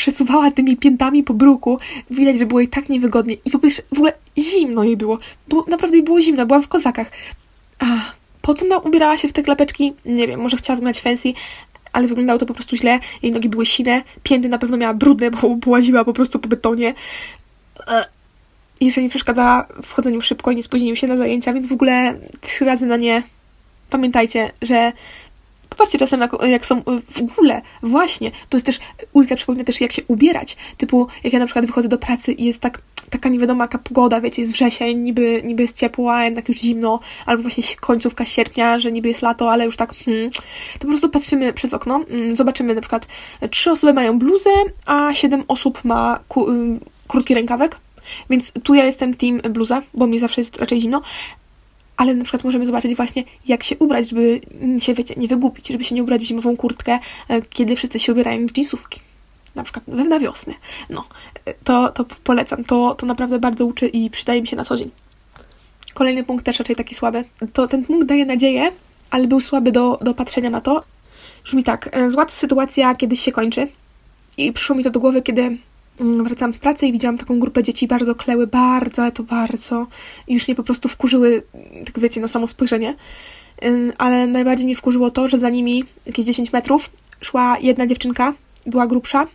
przesuwała tymi piętami po bruku. Widać, że było jej tak niewygodnie. I po prostu w ogóle zimno jej było. Bo naprawdę jej było zimno, byłam w kozakach. A po co ona ubierała się w te klapeczki? Nie wiem, może chciała wyglądać fancy, ale wyglądało to po prostu źle. Jej nogi były sine, pięty na pewno miała brudne, bo połaziła po prostu po betonie. E, jeszcze nie przeszkadzała w chodzeniu szybko i nie spóźnił się na zajęcia, więc w ogóle trzy razy na nie pamiętajcie, że Popatrzcie czasem, jak są w ogóle, właśnie, to jest też, ulica przypomina też, jak się ubierać. Typu, jak ja na przykład wychodzę do pracy i jest tak, taka niewiadoma jaka pogoda, wiecie, jest wrzesień, niby, niby jest ciepło, a jednak już zimno, albo właśnie końcówka sierpnia, że niby jest lato, ale już tak, hmm, to po prostu patrzymy przez okno, mm, zobaczymy na przykład, trzy osoby mają bluzę, a siedem osób ma ku, krótki rękawek, więc tu ja jestem team bluza, bo mi zawsze jest raczej zimno, ale na przykład możemy zobaczyć właśnie, jak się ubrać, żeby się, wiecie, nie wygubić, żeby się nie ubrać w zimową kurtkę, e, kiedy wszyscy się ubierają w jeansówki. Na przykład na wiosnę. No, e, to, to polecam. To, to naprawdę bardzo uczy i przydaje mi się na co dzień. Kolejny punkt też raczej taki słaby. To ten punkt daje nadzieję, ale był słaby do, do patrzenia na to. Brzmi tak, e, zła sytuacja kiedyś się kończy. I przyszło mi to do głowy, kiedy wracałam z pracy i widziałam taką grupę dzieci, bardzo kleły, bardzo, ale to bardzo. I już mnie po prostu wkurzyły, tak wiecie, na samo spojrzenie. Ale najbardziej mnie wkurzyło to, że za nimi jakieś 10 metrów szła jedna dziewczynka, była grubsza.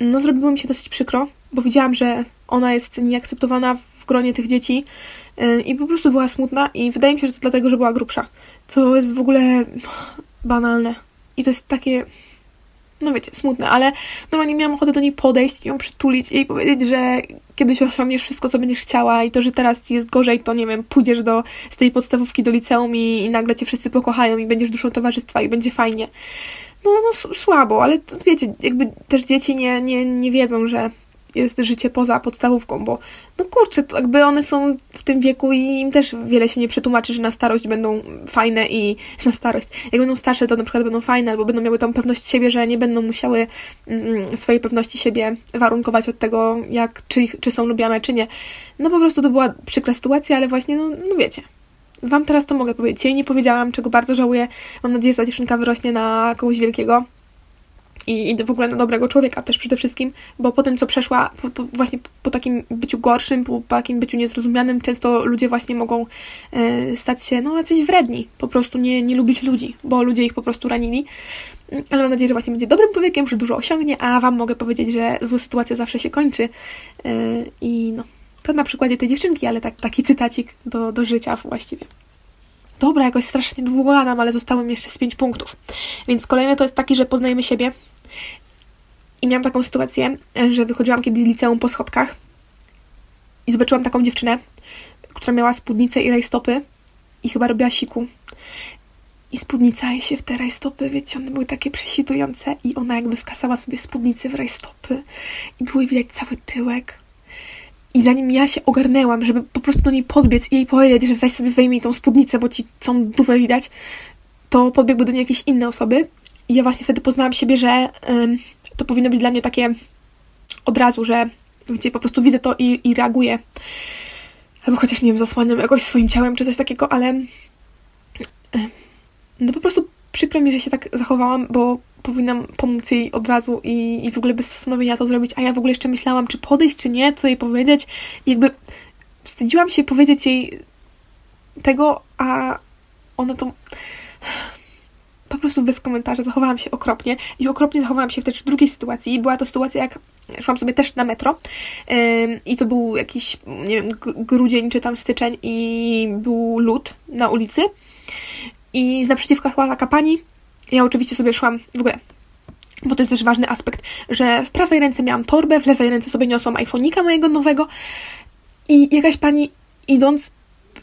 No zrobiło mi się dosyć przykro, bo widziałam, że ona jest nieakceptowana w gronie tych dzieci i po prostu była smutna i wydaje mi się, że to dlatego, że była grubsza. Co jest w ogóle banalne. I to jest takie no wiecie, smutne, ale normalnie miałam ochotę do niej podejść ją przytulić i powiedzieć, że kiedyś osiągniesz wszystko, co będziesz chciała i to, że teraz jest gorzej, to nie wiem, pójdziesz do, z tej podstawówki do liceum i, i nagle cię wszyscy pokochają i będziesz duszą towarzystwa i będzie fajnie. No, no słabo, ale to, wiecie, jakby też dzieci nie, nie, nie wiedzą, że jest życie poza podstawówką, bo no kurczę, to jakby one są w tym wieku i im też wiele się nie przetłumaczy, że na starość będą fajne i na starość. Jak będą starsze, to na przykład będą fajne, albo będą miały tą pewność siebie, że nie będą musiały mm, swojej pewności siebie warunkować od tego, jak, czy, czy są lubiane, czy nie. No po prostu to była przykra sytuacja, ale właśnie, no, no wiecie. Wam teraz to mogę powiedzieć. Jej nie powiedziałam, czego bardzo żałuję. Mam nadzieję, że ta dziewczynka wyrośnie na kogoś wielkiego i, i w ogóle na dobrego człowieka też przede wszystkim, bo po tym, co przeszła, po, po, właśnie po takim byciu gorszym, po, po, takim byciu niezrozumianym, często ludzie właśnie mogą e, stać się, no, jacyś wredni, po prostu nie, nie lubić ludzi, bo ludzie ich po prostu ranili. Ale mam nadzieję, że właśnie będzie dobrym człowiekiem, że dużo osiągnie, a Wam mogę powiedzieć, że zła sytuacja zawsze się kończy. E, I no, to na przykładzie tej dziewczynki, ale tak, taki cytacik do, do życia właściwie dobra, jakoś strasznie długo gadam, ale zostało mi jeszcze z 5 punktów. Więc kolejny to jest taki, że poznajemy siebie. I miałam taką sytuację, że wychodziłam kiedyś z liceum po schodkach i zobaczyłam taką dziewczynę, która miała spódnicę i rajstopy i chyba robiła siku. I spódnica jej się w te rajstopy, wiecie, one były takie przesitujące i ona jakby wkasała sobie spódnicę w rajstopy i było widać cały tyłek. I zanim ja się ogarnęłam, żeby po prostu do niej podbiec i jej powiedzieć, że weź sobie wyjmij tą spódnicę, bo ci całą dupę widać, to podbiegły do niej jakieś inne osoby. I ja właśnie wtedy poznałam siebie, że to powinno być dla mnie takie od razu, że wiecie, po prostu widzę to i, i reaguję. Albo chociaż, nie wiem, zasłaniam jakoś swoim ciałem czy coś takiego, ale no po prostu przykro mi, że się tak zachowałam, bo powinnam pomóc jej od razu i, i w ogóle bez zastanowienia to zrobić, a ja w ogóle jeszcze myślałam, czy podejść, czy nie, co jej powiedzieć. I jakby wstydziłam się powiedzieć jej tego, a ona to po prostu bez komentarzy zachowałam się okropnie i okropnie zachowałam się w drugiej sytuacji. Była to sytuacja, jak szłam sobie też na metro yy, i to był jakiś, nie wiem, grudzień czy tam styczeń i był lód na ulicy i z naprzeciwka szła taka pani, ja oczywiście sobie szłam w ogóle bo to jest też ważny aspekt, że w prawej ręce miałam torbę, w lewej ręce sobie niosłam iPhone'ika mojego nowego i jakaś pani idąc,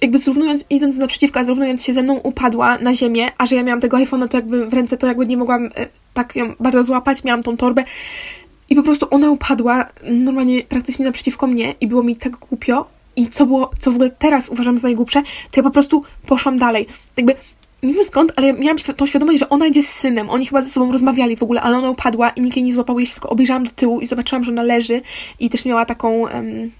jakby zrównując, idąc naprzeciwka, zrównując się ze mną, upadła na ziemię, a że ja miałam tego iPhone'a to jakby w ręce, to jakby nie mogłam e, tak ją bardzo złapać, miałam tą torbę i po prostu ona upadła normalnie praktycznie naprzeciwko mnie i było mi tak głupio i co było, co w ogóle teraz uważam za najgłupsze, to ja po prostu poszłam dalej. Jakby nie wiem skąd, ale miałam tą świadomość, że ona idzie z synem. Oni chyba ze sobą rozmawiali w ogóle, ale ona upadła i nikt jej nie złapał. Ja się tylko obejrzałam do tyłu i zobaczyłam, że ona leży i też miała taką... Um,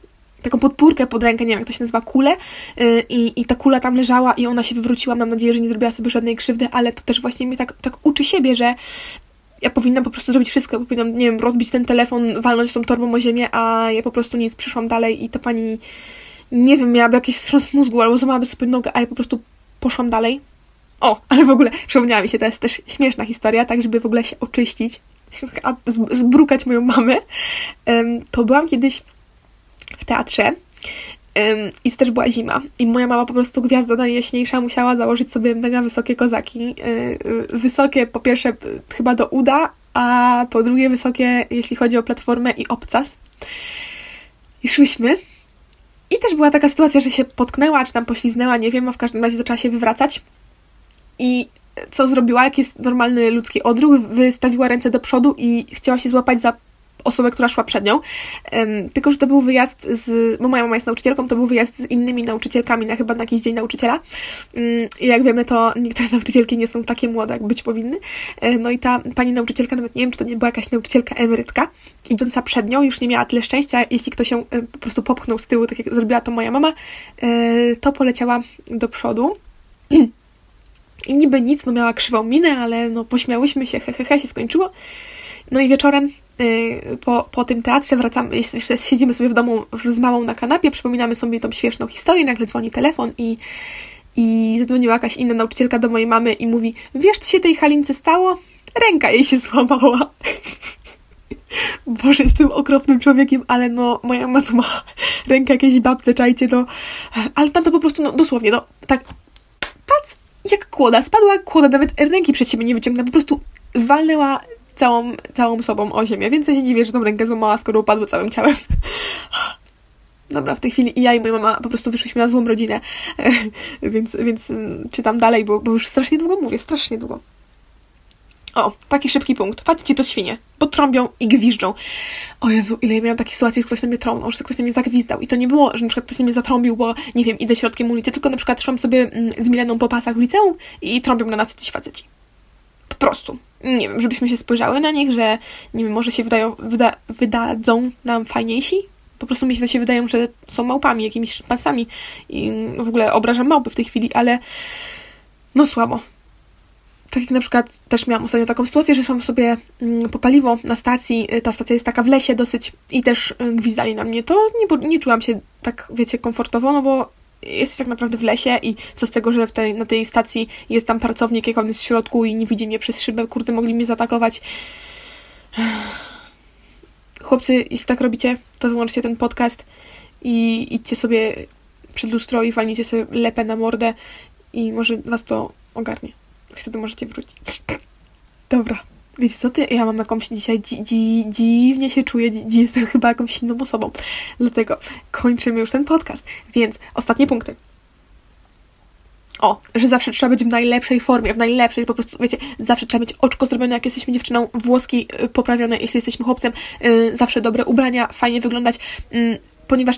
taką podpórkę pod rękę, nie wiem jak to się nazywa, kulę yy, i, i ta kula tam leżała i ona się wywróciła, mam nadzieję, że nie zrobiła sobie żadnej krzywdy, ale to też właśnie mnie tak, tak uczy siebie, że ja powinnam po prostu zrobić wszystko, powinnam, nie wiem, rozbić ten telefon, walnąć tą torbą o ziemię, a ja po prostu nic, przeszłam dalej i ta pani, nie wiem, miałaby jakiś wstrząs mózgu albo złamałaby sobie nogę, a ja po prostu poszłam dalej. O, ale w ogóle przypomniała mi się, to jest też śmieszna historia, tak żeby w ogóle się oczyścić, zbrukać moją mamę. To byłam kiedyś w teatrze I też była zima. I moja mama po prostu gwiazda najjaśniejsza musiała założyć sobie mega wysokie kozaki. Wysokie po pierwsze chyba do uda, a po drugie wysokie, jeśli chodzi o platformę i obcas. I szłyśmy. I też była taka sytuacja, że się potknęła, czy tam pośliznęła, nie wiem, a w każdym razie zaczęła się wywracać. I co zrobiła, jak jest normalny ludzki odruch, wystawiła ręce do przodu i chciała się złapać za osobę, która szła przed nią. Tylko, że to był wyjazd z. Bo moja mama jest nauczycielką, to był wyjazd z innymi nauczycielkami na chyba na jakiś dzień nauczyciela. Um, I jak wiemy, to niektóre nauczycielki nie są takie młode, jak być powinny. Um, no i ta pani nauczycielka, nawet nie wiem, czy to nie była jakaś nauczycielka emerytka, idąca przed nią, już nie miała tyle szczęścia. Jeśli ktoś się po prostu popchnął z tyłu, tak jak zrobiła to moja mama, e, to poleciała do przodu. I niby nic, no miała krzywą minę, ale no pośmiałyśmy się, hehehe, he, he, się skończyło. No i wieczorem po, po tym teatrze wracamy, siedzimy sobie w domu z mamą na kanapie, przypominamy sobie tą śmieszną historię, nagle dzwoni telefon i, i zadzwoniła jakaś inna nauczycielka do mojej mamy i mówi, wiesz co się tej Halince stało? Ręka jej się złamała. Boże, jestem okropnym człowiekiem, ale no, moja mama ma rękę jakiejś babce, czajcie, no. Ale tam to po prostu, no, dosłownie, no, tak, pac, jak kłoda, spadła kłoda, nawet ręki przed siebie nie wyciągnęła, po prostu walnęła całą, całą sobą o ziemię, więc ja się dziwię, że tą rękę złamała, skoro upadła całym ciałem. Dobra, w tej chwili i ja i moja mama po prostu wyszliśmy na złą rodzinę, więc, więc mm, czytam dalej, bo, bo już strasznie długo mówię, strasznie długo. O, taki szybki punkt. Faceci to świnie. Potrąbią i gwiżdżą. O Jezu, ile ja miałam takich sytuacji, że ktoś na mnie trąbnął, że ktoś na mnie zagwizdał. I to nie było, że na przykład ktoś na mnie zatrąbił, bo nie wiem, idę środkiem ulicy, tylko na przykład szłam sobie mm, z Mileną po pasach w liceum i trąbią na nas jacyś faceci. Po prostu. Nie wiem, żebyśmy się spojrzały na nich, że nie wiem, może się wydają, wyda, wydadzą nam fajniejsi. Po prostu mi się to się wydają, że są małpami, jakimiś szympansami i w ogóle obrażam małpy w tej chwili, ale no słabo. Tak jak na przykład też miałam ostatnio taką sytuację, że szłam sobie mm, po paliwo na stacji, y, ta stacja jest taka w lesie dosyć i też y, gwizdali na mnie, to nie, nie czułam się tak, wiecie, komfortowo, no bo jesteś tak naprawdę w lesie i co z tego, że tej, na tej stacji jest tam pracownik, jak on jest w środku i nie widzi mnie przez szybę, kurde, mogli mnie zaatakować. Chłopcy, jeśli tak robicie, to wyłączcie ten podcast i idźcie sobie przed lustro i walnijcie sobie lepę na mordę i może was to ogarnie wtedy możecie wrócić. Dobra. Wiecie co ty? Ja mam jakąś dzisiaj dzi, dzi, dziwnie się czuję, dzi, jestem chyba jakąś inną osobą. Dlatego kończymy już ten podcast. Więc ostatnie punkty. O, że zawsze trzeba być w najlepszej formie, w najlepszej, po prostu, wiecie, zawsze trzeba mieć oczko zrobione, jak jesteśmy dziewczyną, włoski y, poprawione, jeśli jesteśmy chłopcem, yy, zawsze dobre ubrania, fajnie wyglądać, yy, ponieważ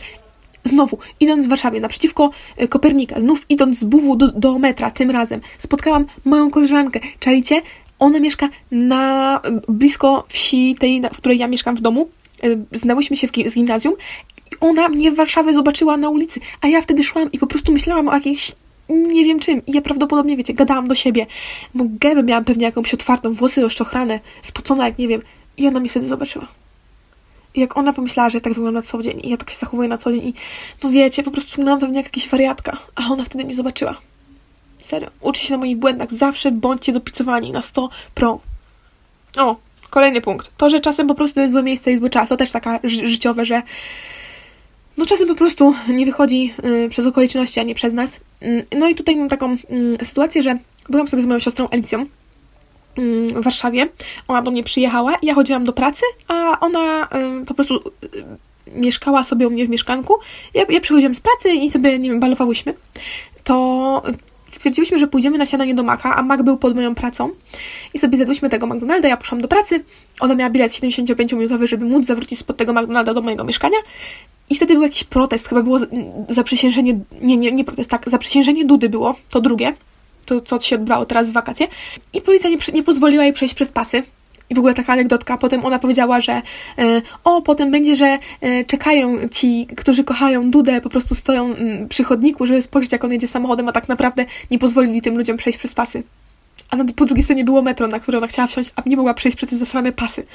Znowu, idąc w Warszawie naprzeciwko e, Kopernika, znów idąc z Buwu do, do metra, tym razem, spotkałam moją koleżankę. Czajcie? Ona mieszka na blisko wsi tej, w której ja mieszkam w domu. E, znałyśmy się w, z gimnazjum i ona mnie w Warszawie zobaczyła na ulicy, a ja wtedy szłam i po prostu myślałam o jakiejś nie wiem czym. I ja prawdopodobnie, wiecie, gadałam do siebie. Bo gębę miałam pewnie jakąś otwartą, włosy rozczochrane, spocona jak nie wiem. I ona mnie wtedy zobaczyła jak ona pomyślała, że ja tak wyglądam na co dzień i ja tak się zachowuję na co dzień i no wiecie, po prostu wyglądam pewnie jak jakaś wariatka, a ona wtedy mnie zobaczyła. Serio. Uczcie się na moich błędach. Zawsze bądźcie dopicowani na 100 pro. O, kolejny punkt. To, że czasem po prostu jest złe miejsce i zły czas. To też taka ży życiowe, że no czasem po prostu nie wychodzi y, przez okoliczności, a nie przez nas. Y, no i tutaj mam taką y, sytuację, że byłam sobie z moją siostrą Alicją w Warszawie. Ona do mnie przyjechała, ja chodziłam do pracy, a ona po prostu mieszkała sobie u mnie w mieszkanku. Ja, ja przychodziłam z pracy i sobie, nie wiem, balowałyśmy. To stwierdziłyśmy, że pójdziemy na śniadanie do Maka, a Mak był pod moją pracą. I sobie zjadłyśmy tego McDonalda, ja poszłam do pracy. Ona miała bilet 75-minutowy, żeby móc zawrócić spod tego McDonalda do mojego mieszkania. I wtedy był jakiś protest, chyba było zaprzysiężenie, nie, nie, nie protest, tak, zaprzysiężenie Dudy było, to drugie to, co się odbywało teraz w wakacje. I policja nie, nie pozwoliła jej przejść przez pasy. I w ogóle taka anegdotka. Potem ona powiedziała, że e, o, potem będzie, że e, czekają ci, którzy kochają Dudę, po prostu stoją przy chodniku, żeby spojrzeć, jak on jedzie samochodem, a tak naprawdę nie pozwolili tym ludziom przejść przez pasy. A na, po drugiej stronie było metro, na które ona chciała wsiąść, a nie mogła przejść przez te zasrane pasy.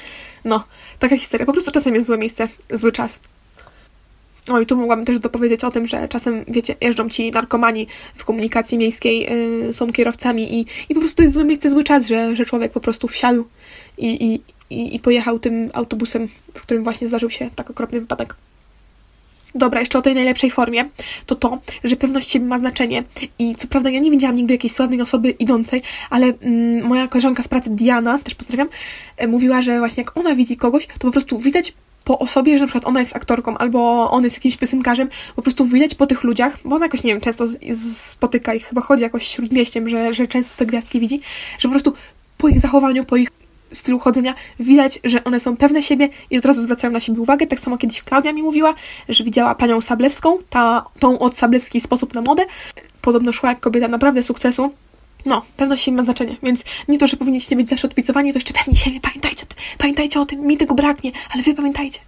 No, taka historia. Po prostu czasem jest złe miejsce, zły czas. O i tu mogłabym też dopowiedzieć o tym, że czasem, wiecie, jeżdżą ci narkomani w komunikacji miejskiej, yy, są kierowcami i, i po prostu to jest złe miejsce, zły czas, że, że człowiek po prostu wsiadł i, i, i, pojechał tym autobusem, w którym właśnie zdarzył się tak okropny wypadek. dobra, jeszcze o tej najlepszej formie, to to, że pewność siebie ma znaczenie. I co prawda ja nie widziałam nigdy jakiejś sławnej osoby idącej, ale mm, moja koleżanka z pracy Diana, też pozdrawiam, e, mówiła, że właśnie jak ona widzi kogoś, to po prostu widać po osobie, że na przykład ona jest aktorką albo on jest jakimś piosenkarzem, po prostu widać po tych ludziach, bo ona jakoś, nie wiem, często z, z, spotyka ich, chyba chodzi jakoś śródmieściem, że, że często te gwiazdki widzi, że po prostu po ich zachowaniu, po ich stylu chodzenia widać, że one są pewne siebie i od razu zwracają na siebie uwagę. Tak samo kiedyś Klaudia mi mówiła, że widziała panią Sablewską, ta, tą od Sablewskiej sposób na modę. Podobno szła jak kobieta naprawdę sukcesu. No, pewność siebie ma znaczenie, więc nie to, że powinniście być zawsze odpicowani, to jeszcze pewni siebie, pamiętajcie pamiętajcie o tym, mi tego braknie, ale wy pamiętajcie.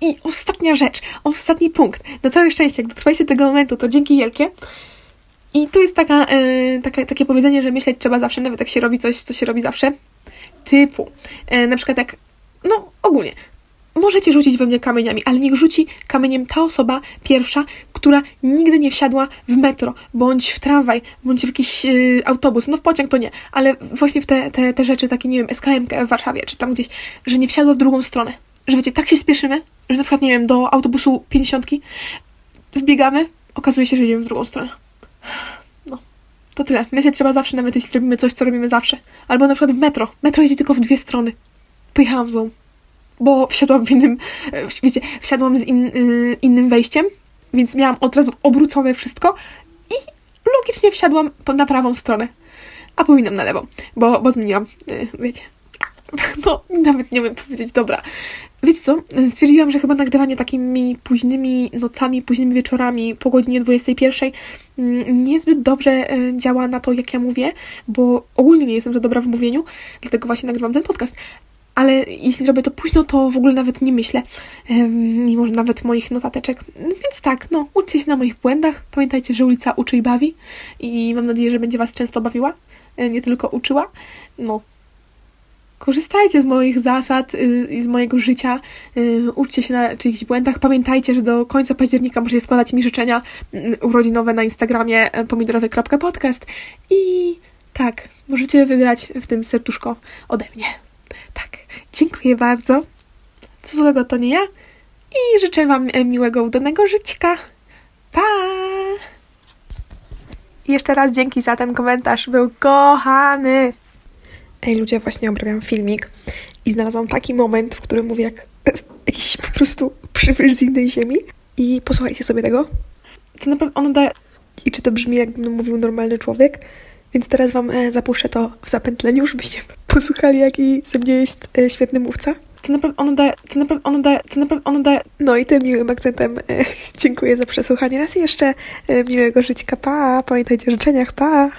I ostatnia rzecz, ostatni punkt. Na całe szczęście, jak dotrwaliście tego momentu, to dzięki wielkie. I tu jest taka, e, taka, takie powiedzenie, że myśleć trzeba zawsze, nawet jak się robi coś, co się robi zawsze. Typu, e, na przykład jak, no ogólnie, możecie rzucić we mnie kamieniami, ale niech rzuci kamieniem ta osoba pierwsza, która nigdy nie wsiadła w metro, bądź w tramwaj, bądź w jakiś y, autobus. No w pociąg to nie, ale właśnie w te, te, te rzeczy, takie, nie wiem, SKM w Warszawie, czy tam gdzieś, że nie wsiadła w drugą stronę. Że wiecie, tak się spieszymy, że na przykład, nie wiem, do autobusu 50 wbiegamy, okazuje się, że idziemy w drugą stronę. To tyle. My się trzeba zawsze, nawet jeśli robimy coś, co robimy zawsze. Albo na przykład w metro. Metro jeździ tylko w dwie strony. Pojechałam w złą bo wsiadłam w innym, e, wiecie, wsiadłam z in, y, innym wejściem, więc miałam od razu obrócone wszystko i logicznie wsiadłam na prawą stronę, a powinnam na lewo, bo, bo zmieniłam, y, wiecie. No, nawet nie umiem powiedzieć, dobra. Wiecie co? Stwierdziłam, że chyba nagrywanie takimi późnymi nocami, późnymi wieczorami po godzinie 21 mm, niezbyt dobrze e, działa na to, jak ja mówię, bo ogólnie nie jestem za dobra w mówieniu, dlatego właśnie nagrywam ten podcast ale jeśli zrobię to późno, to w ogóle nawet nie myślę, mimo że nawet moich notateczek. Więc tak, no, uczcie się na moich błędach. Pamiętajcie, że ulica uczy i bawi i mam nadzieję, że będzie Was często bawiła, e, nie tylko uczyła. No, korzystajcie z moich zasad y, i z mojego życia, y, uczcie się na czyichś błędach. Pamiętajcie, że do końca października możecie składać mi życzenia mm, urodzinowe na Instagramie e, pomidorowy.podcast i tak, możecie wygrać w tym serduszko ode mnie. Tak, dziękuję bardzo. Co złego to nie ja. I życzę Wam e, miłego, udanego żyćka. Pa! Jeszcze raz dzięki za ten komentarz. Był kochany. Ej, ludzie, właśnie obrabiam filmik i znalazłam taki moment, w którym mówię jak jakiś po prostu przybysz z innej ziemi. I posłuchajcie sobie tego. Co naprawdę ono daje... I czy to brzmi, jakby mówił normalny człowiek? Więc teraz Wam e, zapuszczę to w zapętleniu, żebyście posłuchali, jaki ze mnie jest e, świetny mówca. Co naprawdę ona daje, co naprawdę ona daje, co naprawdę ona daje. No i tym miłym akcentem e, dziękuję za przesłuchanie raz jeszcze. E, miłego życia, pa! Pamiętajcie o życzeniach, pa!